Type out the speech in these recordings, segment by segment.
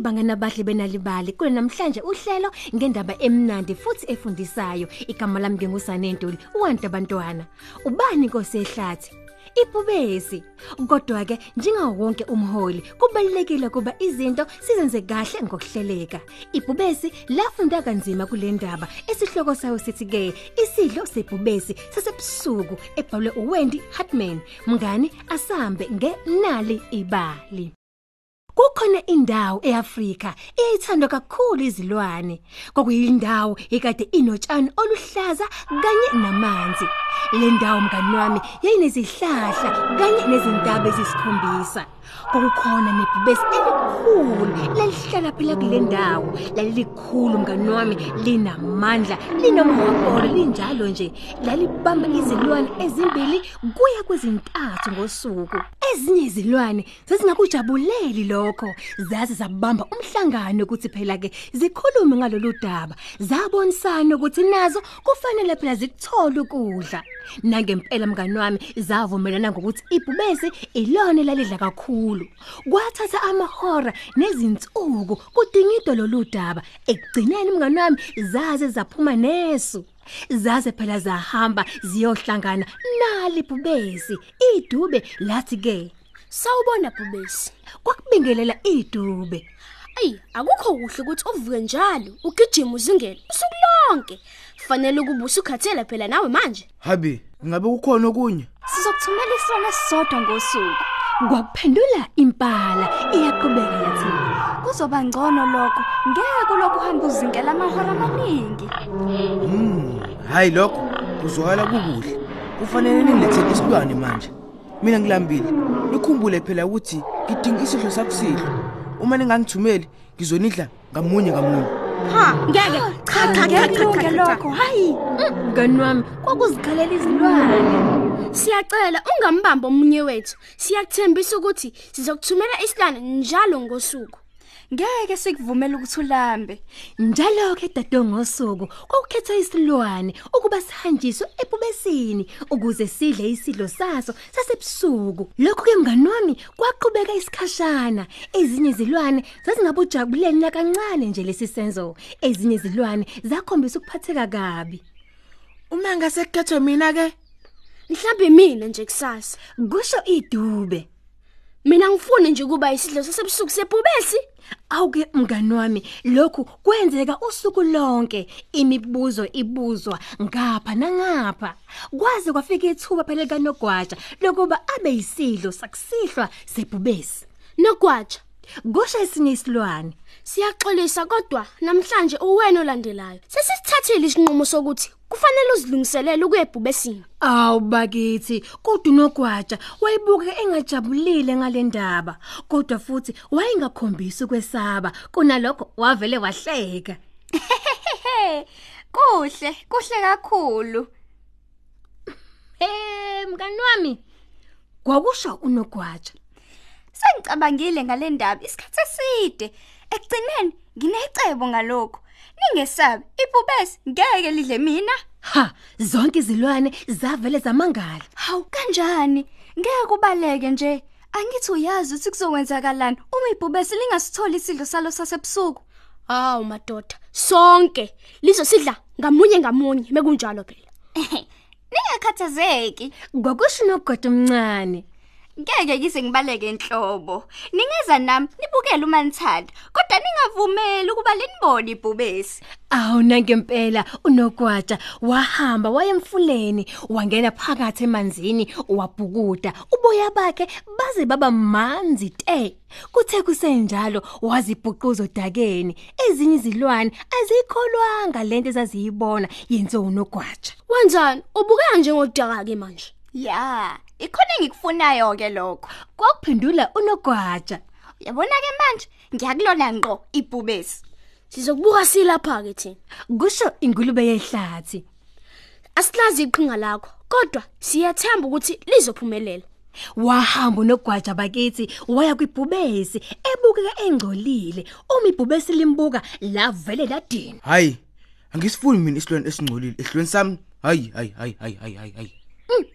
bangana bahle benalibali. Kule namhlanje uhlelo ngendaba emnandi futhi efundisayo. Igama lami ngengusane Ntuli uwantu abantwana ubani inkosi ehlathi ibhubesi kodwa ke njengawo wonke umholi kubalekile kuba izinto sizenze kahle ngokuhleleka. Ibhubesi lafunda kanzima kule ndaba. Esihloko sayo sithi ke isidlo sebhubesi sasebusuku ebhalwe uWendy Hartman. Mngani asambe ngenali ibali. Kukhona indawo eAfrika eyithandwa kakhulu izilwane. Kwakuyindawo ekade inotshani oluhlaza kanye namanzi. Le ndawo mngani wami yayinezihlahla kanye nezintaba ezisikhombisa. Kwakukhona nebhubesi elikhulu lelihlala phela kule ndawo. Lalilikhulu mngani wami linamandla, linomhobolo linjalo nje. Lalibamba izilwane ezimbili kuya kwezintathu ngosuku. Ezinye izilwane zazingakujabuleli lokho. Zaze zabamba umhlangano ukuthi phela ke zikhulume ngalolu daba. Zabonisana ukuthi nazo kufanele phela zikuthole ukudla. Nangempela mngani wami zavumelana ngokuthi ibhubesi ilona lalidla kakhulu. Kwathatha amahora nezinsuku kudingidwa lolu daba. Ekugcineni mngani wami zaze zaphuma nesu. Zaze phela zahamba ziyohlangana nali bhubesi. Idube lathi ke Sawubona Bhubesi. kwakubingelela idube. Ayi, akukho kuhle ukuthi uvuke njalo, ugijima uzingele usuku lonke. Fanele ukuba usukhathele phela nawe manje. Habi, ngabe kukhona okunye? Sizokuthumela isona sisodwa ngosuku. Kwaphendula impala iyaqhubeka yathi Kuzoba ngcono lokho. Ngeke lokho uhamba uzinkela amahora amaningi. Hmm, hayi lokho kuzwakala kukuhle. Kufanele ningilethele isilwane manje. Mina ngilambile. Nikhumbule phela ukuthi ngidinga isidlo sakusidlo. Uma ningangithumeli, ngizonidla ngamunye ngamunye. Ha, ngeke. Cha cha cha cha Ngeke cha. lokho. Hayi. mngani wami kwakuzikhalela izilwane. Siyacela ungambamba omunye wethu. Siyakuthembisa ukuthi sizokuthumela isilwane njalo ngosuku. Ngeke sikuvumele ukuthi ulambe. Njalo ke dadongosuku kwakukhetha isilwane ukuba sihanjiswe ebubesini ukuze sidle isidlo saso sasebusuku. Lokho ke mngani wami kwaqhubeka isikhashana. Ezinye izilwane zazingabujabuleni nakancane nje lesi senzo. Ezinye izilwane zakhombisa ukuphatheka kabi. Uma ngasekhethe mina ke, Mhlawumbe mina nje kusasa. Kusho idube. Mina ngifune nje kuba isidlo sasebusuku sebhubesi. Awuke mngani wami lokhu kwenzeka usuku lonke imibuzo ibuzwa ngapha nangapha kwaze kwafika ithuba phela kanogwaja lokuba abe yisidlo sakusihlwa sebhubesi Nogwaja, kusho esinye isilwane siyaxolisa kodwa namhlanje uwena olandelayo. Sesisithathile isinqumo sokuthi kufanele uzilungiselele ukuyebhubesini. awubakithi kodwa unogwaja wayibuka engajabulile ngalendaba kodwa futhi wayengakhombisi ukwesaba kunalokho wavele wahleka kuhle, kuhle kakhulu. Eh mngani wami kwakusho unogwaja Sengicabangile ngale ndaba isikhathi eside. Ekugcineni nginecebo ngalokho. Ningesabi, ibhubesi ngeke lidle mina. Ha, zonke izilwane zavele zamangala. Hawu kanjani? Ngeke kubaleke nje. Angithi uyazi ukuthi kuzokwenzakalani uma ibhubesi lingasitholi isidlo salo sasebusuku. Hawu madoda, sonke lizosidla ngamunye ngamunye mekunjalo phela. Ningakhathazeki. Kwakusho nogodo omncane. Ngeke kize ngibaleke enhlobo. Ningeza nami nibukele uma nithanda, kodwa ningavumeli ukuba linibone ibhubesi. Awu nangempela unogwaja wahamba wayemfuleni wangena phakathi emanzini wabhukuda uboya bakhe baze baba manzi te kuthe kusenjalo wazibhuquza odakeni ezinye izilwane azikholwanga lento ezaziyibona yenziwa unogwaja Wenzani? Ubukeka njengodaka ke manje. Ya, ikhona engikufunayo ke lokho. kwakuphendula unogwaja Yabona ke manje ngiyakulona ngqo ibhubesi. Sizokubuka silapha ke thina. kusho ingulube yehlathi Asilazi iqhinga lakho, kodwa siyathemba ukuthi lizophumelela. wahamba unogwaja bakithi waya kwibhubesi ebukeka engcolile uma ibhubesi limbuka lavele ladina hayi, angisifuni mina isilwane esingcolile. Ehlweni sami, hayi, hayi, hayi, hayi, hayi, hayi.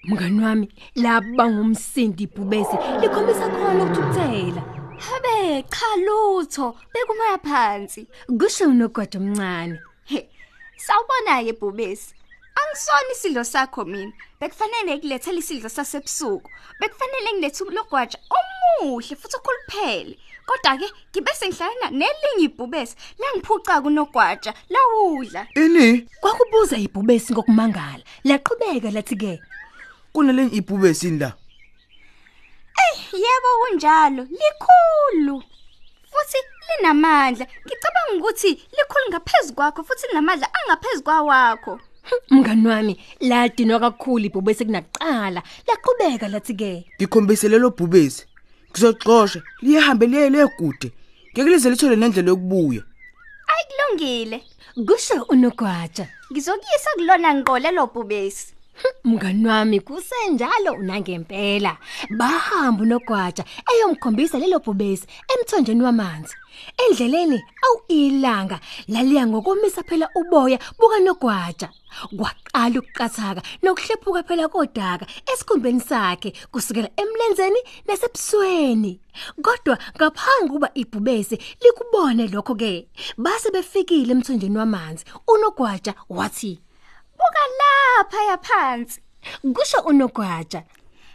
Mngani wami laba ngumsindi ibhubesi likhombisa khona ukuthukuthela Habe cha lutho bekumaya phansi. kusho unogwada omncane He. Sawubona ke bhubesi. Angisona isidlo sakho mina. Bekufanele ngilethele isidlo sasebusuku. Bekufanele ngilethe logwaja omuhle futhi okhuluphele. Kodwa ke ngibe sengihlala nelinye ibhubesi langiphuca kunogwaja lawudla. ini kwakubuza ibhubesi ngokumangala laqhubeka lathi ke kunelenye ibhubesi la Yebo kunjalo, likhulu. Futhi linamandla. Ngicabanga ukuthi likhulu ngaphezulu kwakho futhi linamandla angaphezulu kwawakho. mngani wami ladinwa kakhulu ibhubesi kunakuqala laqhubeka lathi ke ngikhombise lelo bhubesi ngizoxoxa liyahambe liye legude ngeke lize lithole nendlela yokubuya Ayikulungile. kusho unogwaja Ngizokuyisa kulona ngiqolelo bhubesi. mngani wami kusenjalo unangempela. Bahamba unogwaja eyomkhombisa lelo bhubesi emthonjeni wamanzi. Endleleni awilanga laliya ngokomisa phela uboya buka nogwaja kwaqala ukuqathaka nokuhlephuka phela kodaka esikhumbeni sakhe kusukela emlenzeni nasebusweni. Kodwa ngaphangi kuba ibhubesi likubone lokho ke base befikile emthonjeni wamanzi unogwaja wathi Buka lapha yaphansi. kusho unogwaja.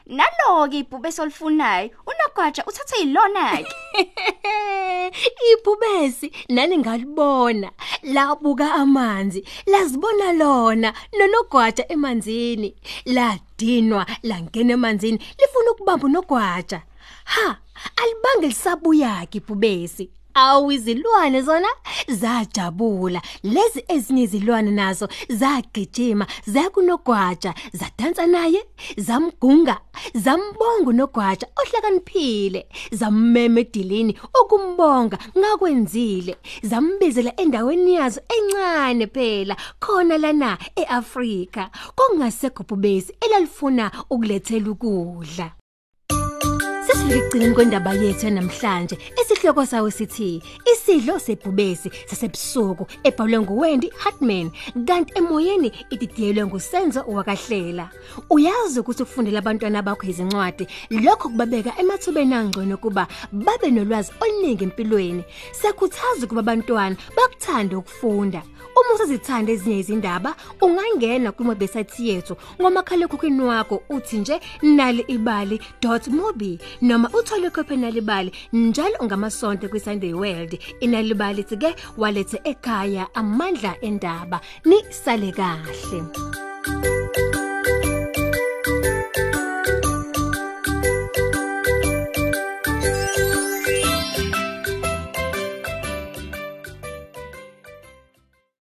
Naloke ibhubesi olifunayo, unogwaja uthathe ilona ke. ibhubesi nani ngalibona labuka amanzi lazibona lona. Nonogwaja emanzini. Ladinwa langena emanzini. Lifuna ukubamba unogwaja. Ha alibange lisabuya ke ibhubesi awu izilwane zona zajabula. Lezi ezinye izilwane nazo zagijima zakunogwaja zadansa naye zamgunga zambonga unogwaja ohlakaniphile zammema edilini ukumbonga ngakwenzile zambizela endaweni yazo encane phela khona lana eAfrika kongasekho bubesi elalifuna ukulethela ukudla. Sesifikile kwendaba yethu namhlanje esihloko sawo sithi isidlo sebhubesi sasebusuku ebhalwe nguWendy Hartman kanti emoyeni ididiyelwe nguSenzo wakahlela. Uyazi ukuthi ukufundela abantwana bakho izincwadi lokho kubabeka emathubeni angcono kuba babe nolwazi oluningi empilweni. Sekhuthaza kuba abantwana bakuthanda ukufunda. Uma usazithanda ezinye izindaba, ungangena kuwebsite yethu ngomakhalekhukhwini wakho uthi nje nalibali.mobi noma uthole ikhophi nalibali njalo ngamasonto kwiSunday World. Inalibali ke walethe ekhaya amandla endaba. Ni sale kahle.